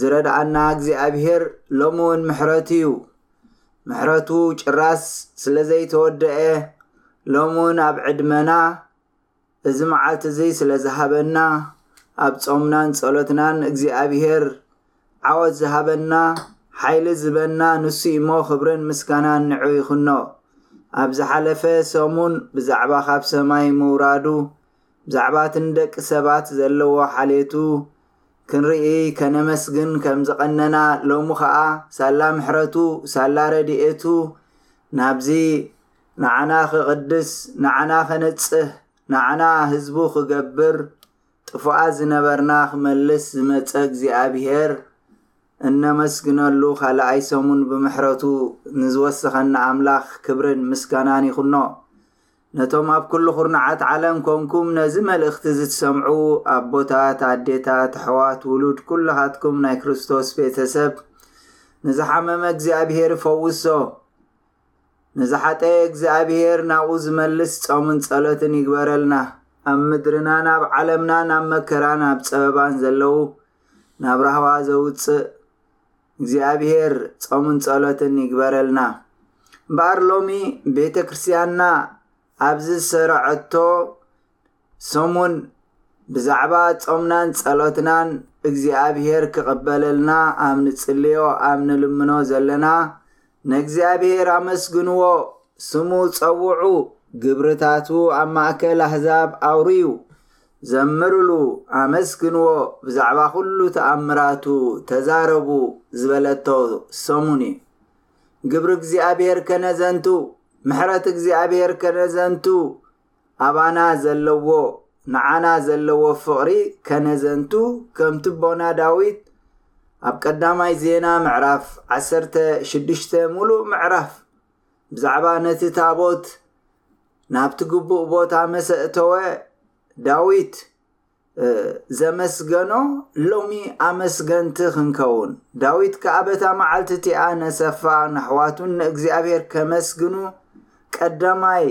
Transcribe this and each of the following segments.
ዝረድኣና እግዚኣብሄር ሎሚ ውን ምሕረቱ ዩ ምሕረቱ ጭራስ ስለ ዘይተወደኤ ሎሚ ውን ኣብ ዕድመና እዚ መዓልቲ እዚ ስለ ዝሃበና ኣብ ጾምናን ጸሎትናን እግዚኣብሄር ዓወት ዝሃበና ሓይሊ ዝበና ንሱ እሞ ክብርን ምስጋናን ንዑ ይኹኖ ኣብ ዝሓለፈ ሰሙን ብዛዕባ ካብ ሰማይ ምውራዱ ብዛዕባ እቲ ንደቂ ሰባት ዘለዎ ሓልየቱ ክንርኢ ከነመስግን ከም ዝቐነና ሎሚ ኸኣ ሳላ ምሕረቱ ሳላ ረድኤቱ ናብዚ ንዓና ክቕድስ ንዓና ከነጽህ ንዓና ህዝቡ ክገብር ጥፉኣት ዝነበርና ክመልስ ዝመጸ እግዚኣብሄር እነመስግነሉ ካልኣይ ሰሙን ብምሕረቱ ንዝወሰኸና ኣምላኽ ክብርን ምስጋናን ይኹኖ። ነቶም ኣብ ኩሉ ኩርናዓት ዓለም ኮንኩም ነዚ መልእኽቲ እዚ ትሰምዑ ኣቦታት ኣዴታት ኣሕዋት ውሉድ ኩላሃትኩም ናይ ክርስቶስ ቤተሰብ ንዝሓመመ እግዚኣብሄር ይፈውሶ ንዝሓጠየ እግዚኣብሄር ናብኡ ዝመልስ ጾምን ጸሎትን ይግበረልና ኣብ ምድርናን ኣብ ዓለምናን ኣብ መከራን ኣብ ጸበባን ዘለዉ ናብ ራህዋ ዘውጽእ እግዚኣብሔር ጾምን ጸሎትን ይግበረልና እምበኣር ሎሚ ቤተ ክርስቲያንና ኣብዚ ዝሰረዐቶ ሰሙን ብዛዕባ ጾምናን ጸሎትናን እግዚኣብሔር ክቕበለልና ኣብ ንጽልዮ ኣብ ንልምኖ ዘለና ንእግዚኣብሔር ኣመስግንዎ ስሙ ጸውዑ ግብርታቱ ኣብ ማእከል ኣህዛብ ኣውርዩ ዘምርሉ ኣመስግንዎ ብዛዕባ ኩሉ ተኣምራቱ ተዛረቡ ዝበለቶ ሰሙን እዩ ግብሪ እግዚኣብሔር ከነዘንቱ ምሕረት እግዚኣብሔር ከነዘንቱ ኣባና ዘለዎ ንዓና ዘለዎ ፍቕሪ ከነዘንቱ ከምቲ ቦና ዳዊት ኣብ ቀዳማይ ዜና ምዕራፍ 16 ሙሉእ ምዕራፍ ብዛዕባ ነቲ ታቦት ናብቲ ግቡእ ቦታ ምስ ኣእተወ ዳዊት ዘመስገኖ ሎሚ ኣመስገንቲ ክንከውን ዳዊት ከኣ በታ መዓልቲ እቲኣ ነሰፋ ነሕዋቱን ንእግዚኣብሔር ከመስግኑ ቀዳማይ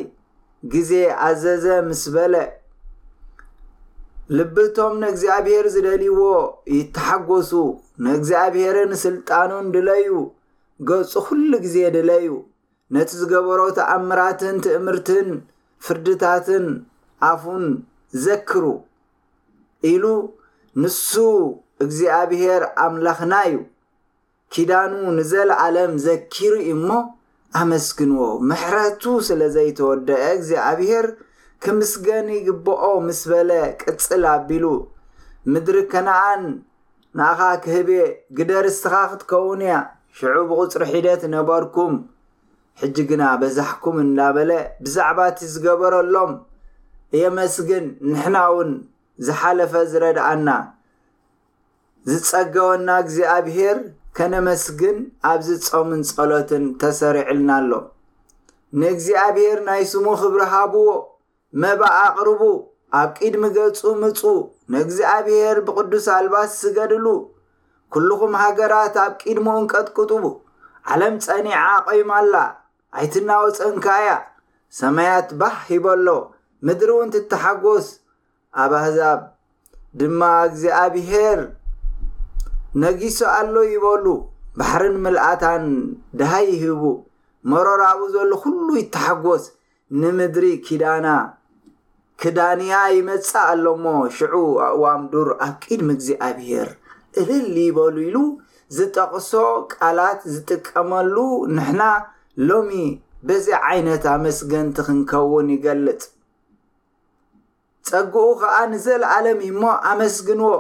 ግዜ ኣዘዘ ምስ በለ ልብቶም ንእግዚኣብሔር ዝደልይዎ ይተሓጎሱ ንእግዚኣብሔርን ስልጣኑን ድለዩ ገጹ ኩሉ ግዜ ድለዩ። ነቲ ዝገበሮ ተኣምራትን ትእምርትን ፍርድታትን ኣፉን ዘክሩ ኢሉ ንሱ እግዚኣብሄር ኣምላኽና እዩ ኪዳኑ ንዘለኣለም ዘኪሩ እዩ እሞ ኣመስግንዎ ምሕረቱ ስለ ዘይተወደአ እግዚኣብሄር ክምስገን ይግብኦ ምስ በለ ቅጽል ኣቢሉ ምድሪ ከነኣን ንኣኻ ክህብየ ግደ ርስትኻ ክትከውን እያ ሽዑ ብቁጽሪ ሒደት ነበርኩም ሕጂ ግና በዛሕኩም እንዳበለ ብዛዕባ እቲ ዝገበረሎም የመስግን ንሕና እውን ዝሓለፈ ዝረድኣና ዝጸገወና እግዚኣብሄር ከነመስግን ኣብዚ ጾምን ጸሎትን ተሰሪዕልና ኣሎ ንእግዚኣብሄር ናይ ስሙ ክብሪ ሃብዎ መባእ ኣቕርቡ፣ ኣብ ቂድሚ ገጹ ምጹ፣ ንእግዚኣብሄር ብቕዱስ ኣልባስ ስገድሉ፣ ኩሉኹም ሃገራት ኣብ ቂድሙ እንቀጥቅጡ፣ ዓለም ጸኒዓ ቆይማ ኣላ፣ ኣይትናወጸን ከኣ እያ፣ ሰማያት ባህ ይበሎ፣ ምድሪውን ትተሓጎስ፣ ኣብ ኣህዛብ ድማ እግዚኣብሄር ነጊሱ ኣሎ ይበሉ፣ ባሕርን ምልኣታን ደሃይ ይህቡ፣ መሮር ኣብኡ ዘሎ ኩሉ ይተሓጎስ፣ ንምድሪ ኪዳና ክዳንያ ይመጽእ ኣሎ እሞ ሽዑ ኣእዋም ዱር ኣብ ቂድሚ እግዚኣብሔር እልል ይበሉ ኢሉ ዝጠቕሶ ቃላት ዝጥቀመሉ ንሕና ሎሚ በዚ ዓይነት ኣመስገንቲ ክንከውን ይገልጽ። ጸግኡ ከኣ ንዘለዓለም እዩሞ ኣመስግንዎ።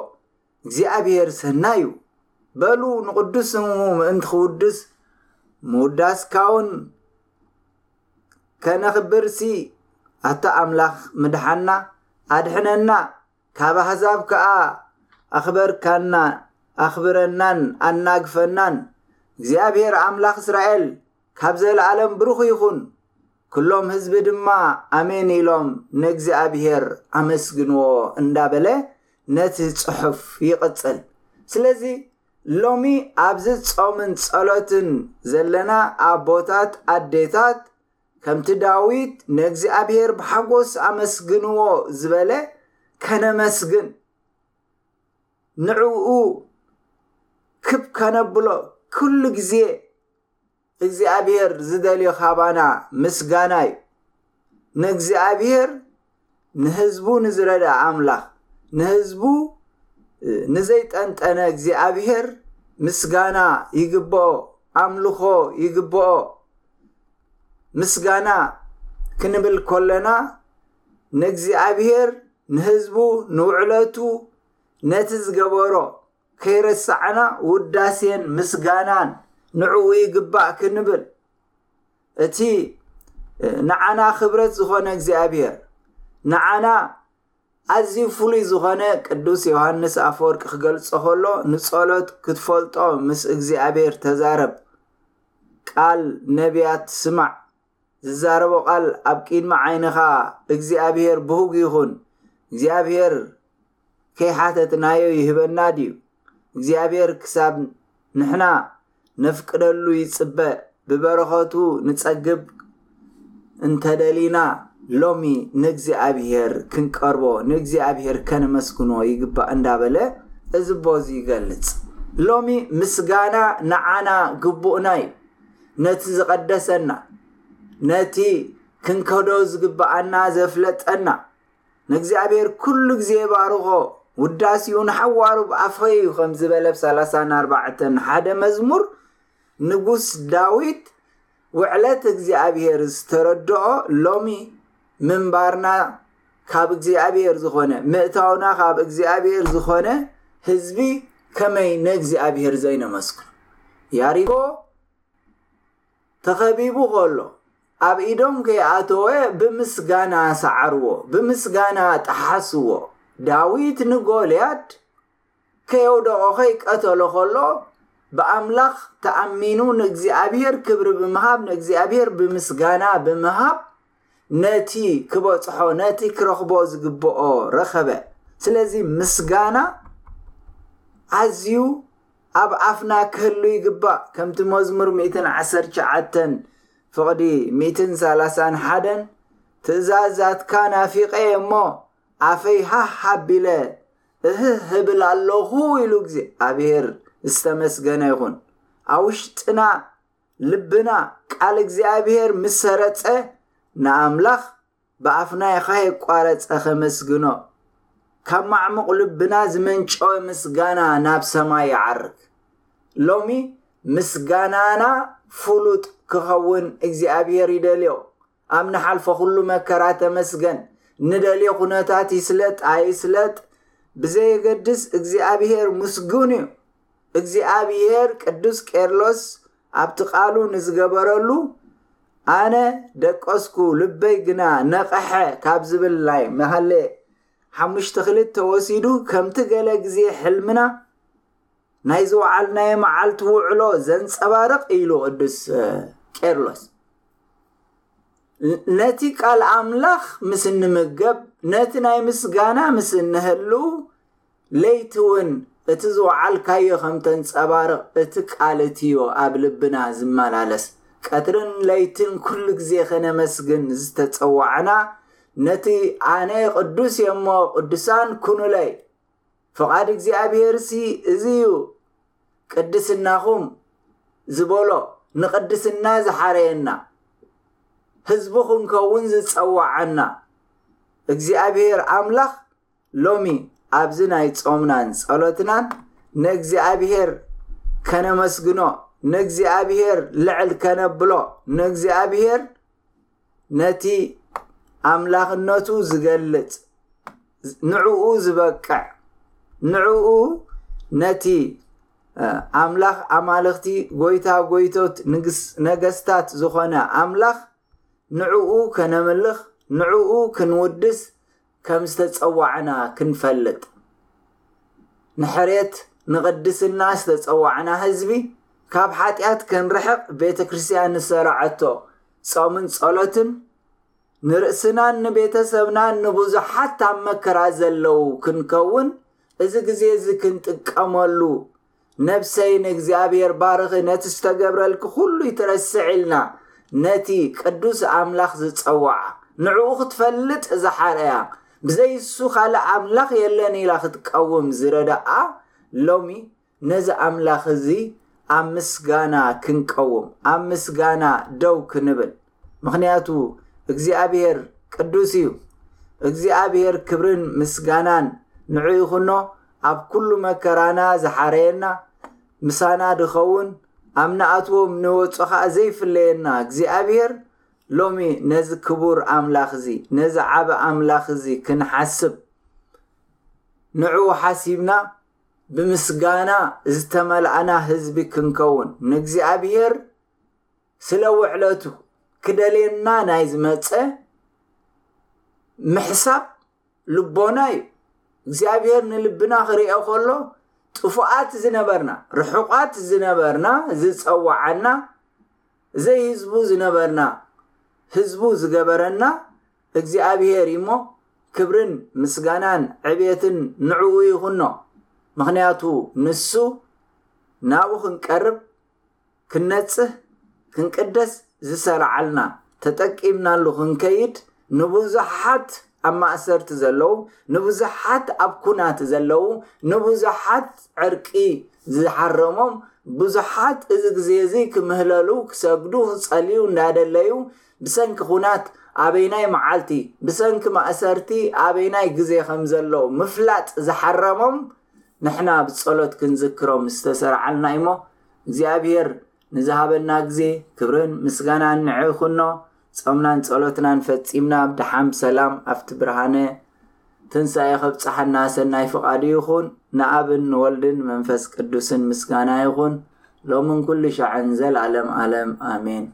እግዚኣብሔር ሰናዩ በሉ ንቅዱስ ስሙ ምእንቲ ክውድስ ምውዳስካውን ከነኽብርሲ ኣታ ኣምላኽ ምድሓና ኣድሕነና ካብ ኣሕዛብ ከኣ ኣኽበርካና ኣኽብረናን ኣናግፈናን እግዚኣብሔር ኣምላኽ እስራኤል ካብ ዘለዓለም ብሩኽ ይኹን ኵሎም ህዝቢ ድማ ኣሜን ኢሎም ንእግዚኣብሄር ኣመስግንዎ እንዳበለ ነቲ ጽሑፍ ይቕጽል። ስለዚ ሎሚ ኣብዚ ጾምን ጸሎትን ዘለና ኣቦታት ኣዴታት ከምቲ ዳዊት ንእግዚኣብሄር ብሓጎስ ኣመስግንዎ ዝበለ ከነመስግን ንዕኡ ክብ ከነብሎ ኩሉ ግዜ እግዚኣብሔር ዝደልዮ ካባና ምስጋና እዩ ንእግዚኣብሔር ንህዝቡ ንዝረድኣ ኣምላኽ ንህዝቡ ንዘይጠንጠነ እግዚኣብሔር ምስጋና ይግብኦ ኣምልኾ ይግብኦ ምስጋና ክንብል ኮለና ንእግዚኣብሔር ንህዝቡ ንውዕለቱ ነቲ ዝገበሮ ከይረሳዕና ውዳሴን ምስጋናን ንዕኡ ይግባእ ክንብል እቲ ንዓና ክብረት ዝኾነ እግዚኣብሔር ንዓና ኣዝዩ ፍሉይ ዝኾነ ቅዱስ ዮሃንስ ኣፈወርቂ ክገልጾ ከሎ ንጸሎት ክትፈልጦ ምስ እግዚኣብሔር ተዛረብ ቃል ነቢያት ስማዕ ዝዛረቦ ቃል ኣብ ቂድሚ ዓይንኻ እግዚኣብሄር ብሁግ ይኹን እግዚኣብሄር ከይሓተትናዮ ይህበና ድዩ እግዚኣብሄር ክሳብ ንሕና ነፍቅደሉ ይጽበ ብበረኸቱ ንጸግብ እንተደሊና ሎሚ ንእግዚኣብሄር ክንቀርቦ ንእግዚኣብሄር ከነመስግኖ ይግባእ እንዳበለ እዚ ቦዚ ይገልጽ ሎሚ ምስጋና ንዓና ግቡእና እዩ ነቲ ዝቐደሰና ነቲ ክንከዶ ዝግብኣና ዘፍለጠና ንእግዚኣብሔር ኩሉ ግዜ ባርኾ ውዳሴኡ ንሓዋሩ ብኣፈይ እዩ ከም ዝበለ ብ 34 ሓደ መዝሙር ንጉስ ዳዊት ውዕለት እግዚኣብሔር ዝተረድኦ ሎሚ ምንባርና ካብ እግዚኣብሔር ዝኾነ ምእታውና ካብ እግዚኣብሔር ዝኾነ ህዝቢ ከመይ ንእግዚኣብሔር ዘይነመስግኖ ያሪኮ ተኸቢቡ ከሎ ኣብ ኢዶም ከይኣተወ ብምስጋና ሰዓርዎ ብምስጋና ጠሓስዎ ዳዊት ንጎልያድ ከየውደቖ ከይቀተሎ ከሎ ብኣምላኽ ተኣሚኑ ንእግዚኣብሄር ክብሪ ብምሃብ ንእግዚኣብሄር ብምስጋና ብምሃብ ነቲ ክበጽሖ ነቲ ክረኽቦ ዝግብኦ ረኸበ ስለዚ ምስጋና ኣዝዩ ኣብ ኣፍና ክህሉ ይግባእ ከምቲ መዝሙር 119 ፍቕዲ 131 ትእዛዛትካ ናፊቐ እሞ ኣፈይ ሃህ ኣቢለ እህህ እብል ኣለኹ ኢሉ እግዚኣብሔር ዝተመስገነ ይኹን ኣውሽጥና ልብና ቃል እግዚኣብሔር ምስ ሰረጸ ንኣምላኽ ብኣፍና የካየቋረጸ ከመስግኖ ካብ ማዕሙቕ ልብና ዝመንጨወ ምስጋና ናብ ሰማይ ይዓርግ ሎሚ ምስጋናና ፍሉጥ ክኸውን እግዚኣብሔር ይደልዮ ኣብ ንሓልፎ ኩሉ መከራ ተመስገን ንደልዮ ኩነታት ይስለጥ ኣይስለጥ ብዘየገድስ እግዚኣብሔር ምስጉን እዩ እግዚኣብሔር ቅዱስ ቄርሎስ ኣብቲ ቃሉ ንዝገበረሉ ኣነ ደቀስኩ ልበይ ግና ነቐሐ ካብ ዝብል ናይ መሃሌ ሓሙሽተ ክልተ ወሲዱ ከምቲ ገለ ግዜ ሕልምና ናይ ዝወዓልናዮ መዓልቲ ውዕሎ ዘንጸባርቕ ኢሉ ቅዱስ ቄርሎስ ነቲ ቃል ኣምላኽ ምስ እንምገብ ነቲ ናይ ምስጋና ምስ እንህልው ለይቲ እውን እቲ ዝወዓልካዮ ከም ተንጸባርቕ እቲ ቃል እቲ እዩ ኣብ ልብና ዝመላለስ ቀትርን ለይትን ኩሉ ግዜ ከነመስግን ዝተጸዋዕና ነቲ ኣነ ቅዱስ እየ እሞ ቅዱሳን ኩኑለይ ፍቓድ እግዚኣብሄርሲ እዚ እዩ፣ ቅድስናኹም ዝበሎ ንቕድስና ዝሓረየና፣ ህዝቡ ክንከውን ዝጸወዓና እግዚኣብሄር ኣምላኽ ሎሚ ኣብዚ ናይ ጾምናን ጸሎትናን ንእግዚኣብሄር ከነመስግኖ ንእግዚኣብሄር ልዕል ከነብሎ ንእግዚኣብሄር ነቲ ኣምላኽነቱ ዝገልጽ፣ ንዕኡ ዝበቅዕ፣ ንዕኡ ነቲ ኣምላኽ ኣማልኽቲ ጎይታ ጎይቶት ነገስታት ዝኾነ ኣምላኽ ንዕኡ ከነምልኽ ንዕኡ ክንውድስ ከም ዝተጸዋዕና ክንፈልጥ፣ ንሕርየት ንቕድስና ዝተጸዋዕና ህዝቢ፣ ካብ ሓጢኣት ክንርሕቕ ቤተ ክርስቲያን ዝሰራዐቶ ጾምን ጸሎትን፣ ንርእስናን ንቤተ ሰብናን ንብዙሓት ኣብ መከራ ዘለዉ ክንከውን እዚ ግዜ እዚ ክንጥቀመሉ ነብሰይ ንእግዚኣብሔር ባርኺ ነቲ ዝተገብረልኪ ኩሉ ይትረስዕ ኢልና ነቲ ቅዱስ ኣምላኽ ዝጸወዓ ንዕኡ ክትፈልጥ ዝሓረያ ብዘይ እሱ ካልእ ኣምላኽ የለን ኢላ ክትቀውም ዝረደኣ ሎሚ ነዚ ኣምላኽ እዚ ኣብ ምስጋና ክንቀውም ኣብ ምስጋና ደው ክንብል ምኽንያቱ እግዚኣብሄር ቅዱስ እዩ። እግዚኣብሄር ክብርን ምስጋናን ንዑ ይኹኖ ኣብ ኩሉ መከራና ዝሓረየና ምሳና ድኸውን ኣብ ንኣትዎ ንወጾ ኸኣ ዘይፍለየና እግዚኣብሄር ሎሚ ነዚ ክቡር ኣምላኽ እዚ ነዚ ዓቢ ኣምላኽ እዚ ክንሓስብ ንዑ ሓሲብና ብምስጋና ዝተመልኣና ህዝቢ ክንከውን ንእግዚኣብሄር ስለ ውዕለቱ ክደልየና ናይ ዝመጸ ምሕሳብ ልቦና እዩ። እግዚኣብሔር ንልብና ክርእዮ ከሎ ጥፉኣት ዝነበርና ርሑቓት ዝነበርና ዝጸዋዓና ዘይህዝቡ ዝነበርና ህዝቡ ዝገበረና እግዚኣብሔር እዩሞ ክብርን ምስጋናን ዕቤትን ንዕኡ ይኹኖ። ምኽንያቱ ንሱ ናብኡ ክንቀርብ ክንነጽህ ክንቅደስ ዝሰራዓልና ተጠቂምናሉ ክንከይድ ንብዙሓት ኣብ ማእሰርቲ ዘለዉ ንብዙሓት ኣብ ኩናት ዘለዉ ንብዙሓት ዕርቂ ዝሓረሞም ብዙሓት እዚ ግዜ እዚ ክምህለሉ ክሰግዱ ክጸልዩ እንዳደለዩ ብሰንኪ ኩናት ኣበይናይ መዓልቲ ብሰንኪ ማእሰርቲ ኣበይናይ ግዜ ከምዘሎ ምፍላጥ ዝሓረሞም ንሕና ብጸሎት ክንዝክሮም ዝተሰርዓልና እዩሞ እግዚኣብሔር ንዝሃበና ግዜ ክብርን ምስጋናን ንዕ ይኹኖ ጾምናን ጸሎትናን ፈጺምና ብድሓን ብሰላም ኣብቲ ብርሃነ ትንሳኤ ከብጽሓና ሰናይ ፍቃዱ ይኹን ንኣብን ንወልድን መንፈስ ቅዱስን ምስጋና ይኹን ሎምን ኩሉ ሻዕን ዘልኣለም ኣለም ኣሜን።